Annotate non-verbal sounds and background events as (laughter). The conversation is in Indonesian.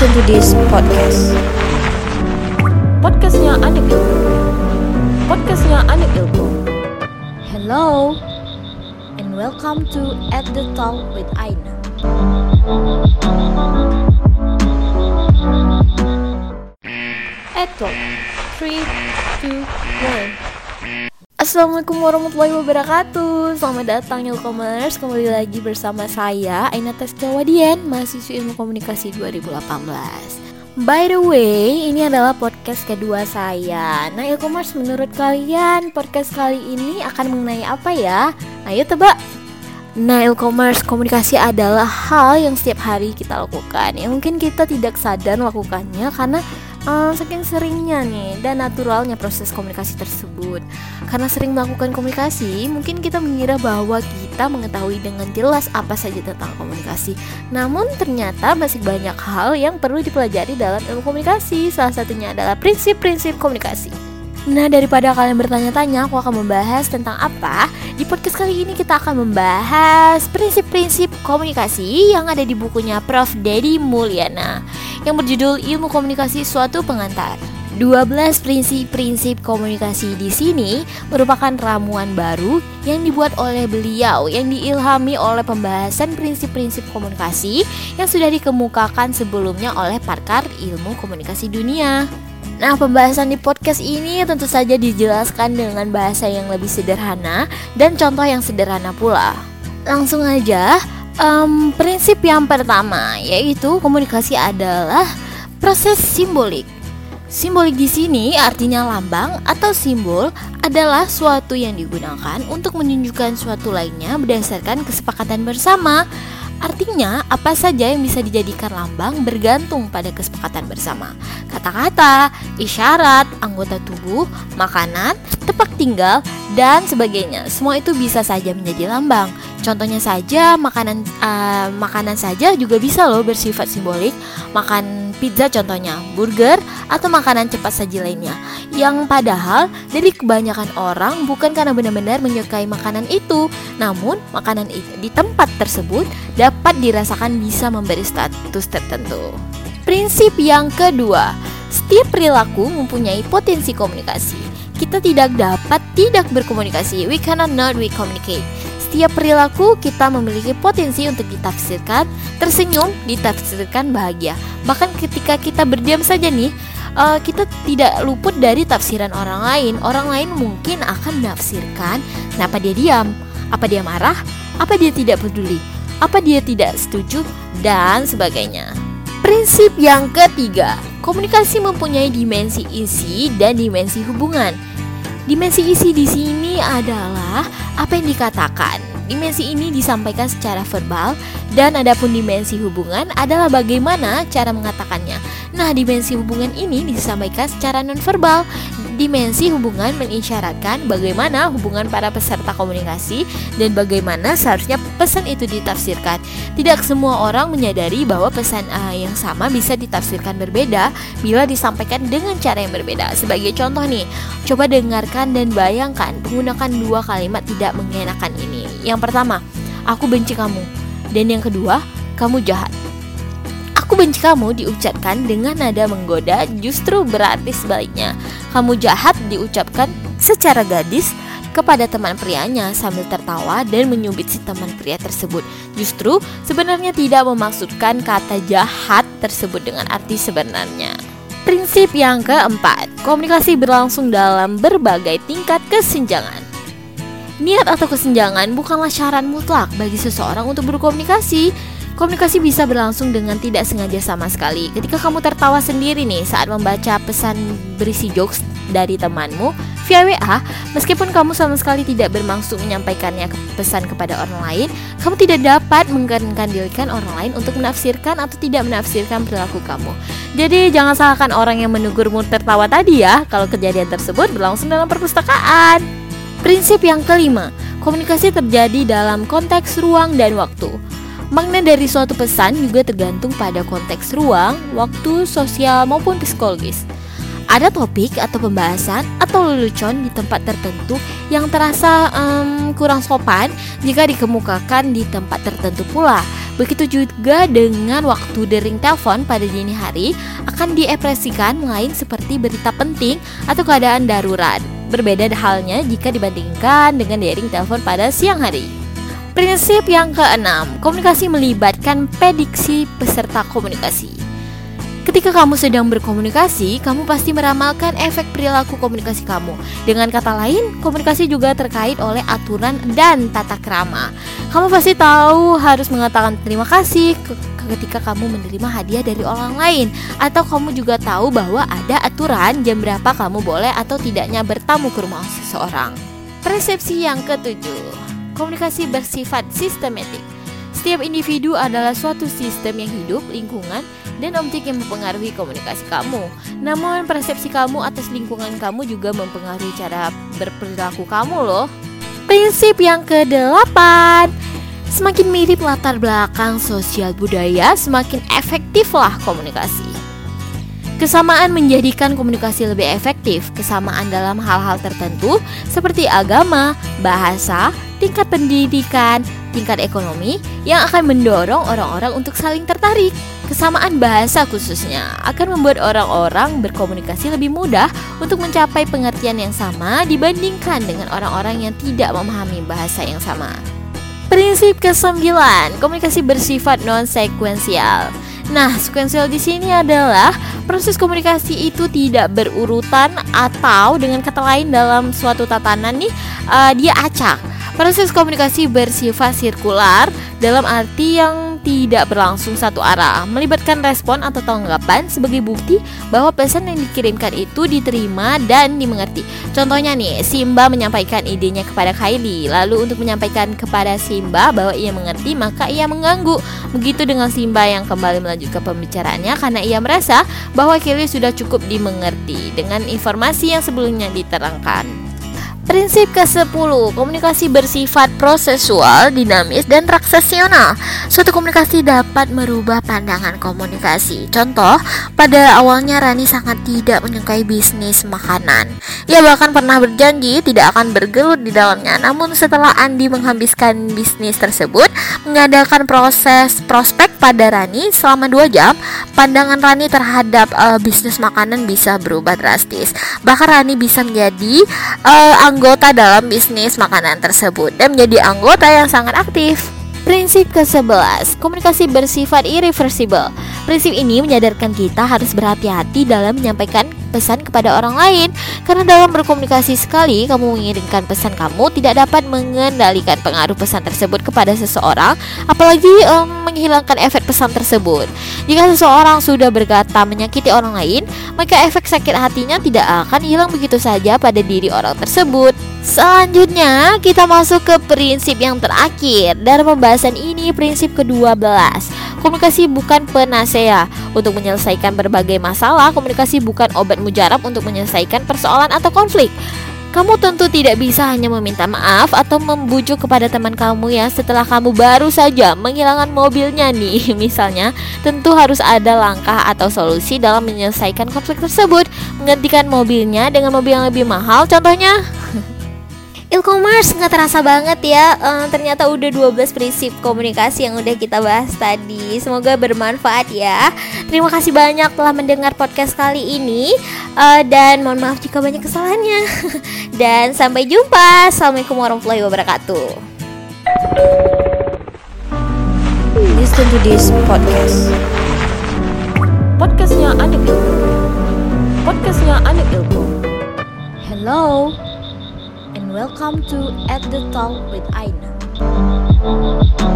listen to this podcast. Podcastnya Anik Ilmu. Podcastnya Anik Ilmu. Hello, and welcome to At the Talk with Aina. At Talk. 3, 2, 1. Assalamualaikum warahmatullahi wabarakatuh. Selamat datang Ilkomers Kembali lagi bersama saya Aina Testiawadian Mahasiswa Ilmu Komunikasi 2018 By the way, ini adalah podcast kedua saya. Nah Ilkomers menurut kalian podcast kali ini akan mengenai apa ya? Ayo tebak. Nah, e-commerce komunikasi adalah hal yang setiap hari kita lakukan. Yang mungkin kita tidak sadar melakukannya karena um, saking seringnya nih dan naturalnya proses komunikasi tersebut. Karena sering melakukan komunikasi, mungkin kita mengira bahwa kita mengetahui dengan jelas apa saja tentang komunikasi. Namun ternyata masih banyak hal yang perlu dipelajari dalam ilmu komunikasi. Salah satunya adalah prinsip-prinsip komunikasi. Nah, daripada kalian bertanya-tanya, aku akan membahas tentang apa? Di podcast kali ini kita akan membahas prinsip-prinsip komunikasi yang ada di bukunya Prof. Dedi Mulyana yang berjudul Ilmu Komunikasi Suatu Pengantar. 12 prinsip-prinsip komunikasi di sini merupakan ramuan baru yang dibuat oleh beliau yang diilhami oleh pembahasan prinsip-prinsip komunikasi yang sudah dikemukakan sebelumnya oleh pakar ilmu komunikasi dunia. Nah, pembahasan di podcast ini tentu saja dijelaskan dengan bahasa yang lebih sederhana dan contoh yang sederhana pula. Langsung aja, um, prinsip yang pertama yaitu komunikasi adalah proses simbolik. Simbolik di sini artinya lambang atau simbol adalah suatu yang digunakan untuk menunjukkan suatu lainnya berdasarkan kesepakatan bersama. Artinya, apa saja yang bisa dijadikan lambang bergantung pada kesepakatan bersama. Kata-kata, isyarat, anggota tubuh, makanan, tempat tinggal, dan sebagainya. Semua itu bisa saja menjadi lambang. Contohnya saja, makanan uh, makanan saja juga bisa loh bersifat simbolik. Makan pizza contohnya, burger, atau makanan cepat saji lainnya. Yang padahal dari kebanyakan orang bukan karena benar-benar menyukai makanan itu, namun makanan itu di tempat tersebut dapat dirasakan bisa memberi status tertentu. Prinsip yang kedua, setiap perilaku mempunyai potensi komunikasi. Kita tidak dapat tidak berkomunikasi. We cannot not we communicate. Setiap perilaku kita memiliki potensi untuk ditafsirkan, tersenyum ditafsirkan bahagia. Bahkan ketika kita berdiam saja nih, uh, kita tidak luput dari tafsiran orang lain. Orang lain mungkin akan menafsirkan kenapa dia diam, apa dia marah, apa dia tidak peduli, apa dia tidak setuju, dan sebagainya. Prinsip yang ketiga, komunikasi mempunyai dimensi isi dan dimensi hubungan. Dimensi isi di sini adalah apa yang dikatakan. Dimensi ini disampaikan secara verbal dan adapun dimensi hubungan adalah bagaimana cara mengatakannya. Nah, dimensi hubungan ini disampaikan secara nonverbal. Dimensi hubungan mengisyaratkan bagaimana hubungan para peserta komunikasi dan bagaimana seharusnya pesan itu ditafsirkan. Tidak semua orang menyadari bahwa pesan uh, yang sama bisa ditafsirkan berbeda bila disampaikan dengan cara yang berbeda. Sebagai contoh nih, coba dengarkan dan bayangkan menggunakan dua kalimat tidak mengenakan ini. Yang pertama, aku benci kamu. Dan yang kedua, kamu jahat. Aku benci kamu diucapkan dengan nada menggoda justru berarti sebaliknya. Kamu jahat diucapkan secara gadis kepada teman prianya sambil tertawa dan menyubit si teman pria tersebut. Justru sebenarnya tidak memaksudkan kata jahat tersebut dengan arti sebenarnya. Prinsip yang keempat, komunikasi berlangsung dalam berbagai tingkat kesenjangan. Niat atau kesenjangan bukanlah syarat mutlak bagi seseorang untuk berkomunikasi. Komunikasi bisa berlangsung dengan tidak sengaja sama sekali. Ketika kamu tertawa sendiri nih saat membaca pesan berisi jokes dari temanmu via WA, meskipun kamu sama sekali tidak bermaksud menyampaikannya ke pesan kepada orang lain, kamu tidak dapat mengkandilkan orang lain untuk menafsirkan atau tidak menafsirkan perilaku kamu. Jadi jangan salahkan orang yang menegurmu tertawa tadi ya, kalau kejadian tersebut berlangsung dalam perpustakaan. Prinsip yang kelima, komunikasi terjadi dalam konteks ruang dan waktu. Makna dari suatu pesan juga tergantung pada konteks ruang, waktu, sosial, maupun psikologis. ada topik atau pembahasan atau lelucon di tempat tertentu yang terasa um, kurang sopan jika dikemukakan di tempat tertentu pula. Begitu juga dengan waktu dering telepon pada dini hari akan diekspresikan lain seperti berita penting atau keadaan darurat. Berbeda halnya jika dibandingkan dengan dering telepon pada siang hari. Prinsip yang keenam, komunikasi melibatkan prediksi peserta komunikasi. Ketika kamu sedang berkomunikasi, kamu pasti meramalkan efek perilaku komunikasi kamu. Dengan kata lain, komunikasi juga terkait oleh aturan dan tata krama. Kamu pasti tahu harus mengatakan terima kasih ketika kamu menerima hadiah dari orang lain atau kamu juga tahu bahwa ada aturan jam berapa kamu boleh atau tidaknya bertamu ke rumah seseorang. Persepsi yang ketujuh, komunikasi bersifat sistematik. Setiap individu adalah suatu sistem yang hidup, lingkungan, dan objek yang mempengaruhi komunikasi kamu. Namun persepsi kamu atas lingkungan kamu juga mempengaruhi cara berperilaku kamu loh. Prinsip yang kedelapan Semakin mirip latar belakang sosial budaya, semakin efektiflah komunikasi. Kesamaan menjadikan komunikasi lebih efektif. Kesamaan dalam hal-hal tertentu seperti agama, bahasa, tingkat pendidikan, tingkat ekonomi yang akan mendorong orang-orang untuk saling tertarik. Kesamaan bahasa khususnya akan membuat orang-orang berkomunikasi lebih mudah untuk mencapai pengertian yang sama dibandingkan dengan orang-orang yang tidak memahami bahasa yang sama. Prinsip ke-9, komunikasi bersifat non-sekuensial. Nah, sekuensial di sini adalah proses komunikasi itu tidak berurutan atau dengan kata lain dalam suatu tatanan nih uh, dia acak. Proses komunikasi bersifat sirkular dalam arti yang tidak berlangsung satu arah, melibatkan respon atau tanggapan sebagai bukti bahwa pesan yang dikirimkan itu diterima dan dimengerti. Contohnya nih, Simba menyampaikan idenya kepada Kylie, lalu untuk menyampaikan kepada Simba bahwa ia mengerti, maka ia mengganggu. Begitu dengan Simba yang kembali melanjutkan pembicaraannya karena ia merasa bahwa Kylie sudah cukup dimengerti dengan informasi yang sebelumnya diterangkan. Prinsip ke-10, komunikasi bersifat prosesual, dinamis, dan transaksional. Suatu komunikasi dapat merubah pandangan komunikasi. Contoh, pada awalnya Rani sangat tidak menyukai bisnis makanan. Ia bahkan pernah berjanji tidak akan bergelut di dalamnya. Namun setelah Andi menghabiskan bisnis tersebut, mengadakan proses prospek pada Rani selama 2 jam, pandangan Rani terhadap uh, bisnis makanan bisa berubah drastis. Bahkan Rani bisa menjadi uh, anggota dalam bisnis makanan tersebut dan menjadi anggota yang sangat aktif. Prinsip ke-11, komunikasi bersifat irreversible. Prinsip ini menyadarkan kita harus berhati-hati dalam menyampaikan pesan kepada orang lain. Karena dalam berkomunikasi sekali kamu mengirimkan pesan kamu tidak dapat mengendalikan pengaruh pesan tersebut kepada seseorang apalagi um, menghilangkan efek pesan tersebut. Jika seseorang sudah berkata menyakiti orang lain maka efek sakit hatinya tidak akan hilang begitu saja pada diri orang tersebut. Selanjutnya kita masuk ke prinsip yang terakhir Dalam pembahasan ini prinsip ke-12 Komunikasi bukan penasea. Untuk menyelesaikan berbagai masalah Komunikasi bukan obat mujarab untuk menyelesaikan persoalan atau konflik. Kamu tentu tidak bisa hanya meminta maaf atau membujuk kepada teman kamu ya setelah kamu baru saja menghilangkan mobilnya nih. (laughs) Misalnya, tentu harus ada langkah atau solusi dalam menyelesaikan konflik tersebut. Menggantikan mobilnya dengan mobil yang lebih mahal contohnya E-commerce nggak terasa banget ya. Um, Ternyata udah 12 prinsip komunikasi yang udah kita bahas tadi. Semoga bermanfaat ya. Terima kasih banyak telah mendengar podcast kali ini. Uh, Dan mohon maaf jika banyak kesalahannya. (laughs) Dan sampai jumpa. Assalamualaikum warahmatullahi wabarakatuh. Listen to this podcast. Podcastnya Anik Ilmu. Podcastnya Anik Ilmu. Hello welcome to At the Talk with Aina.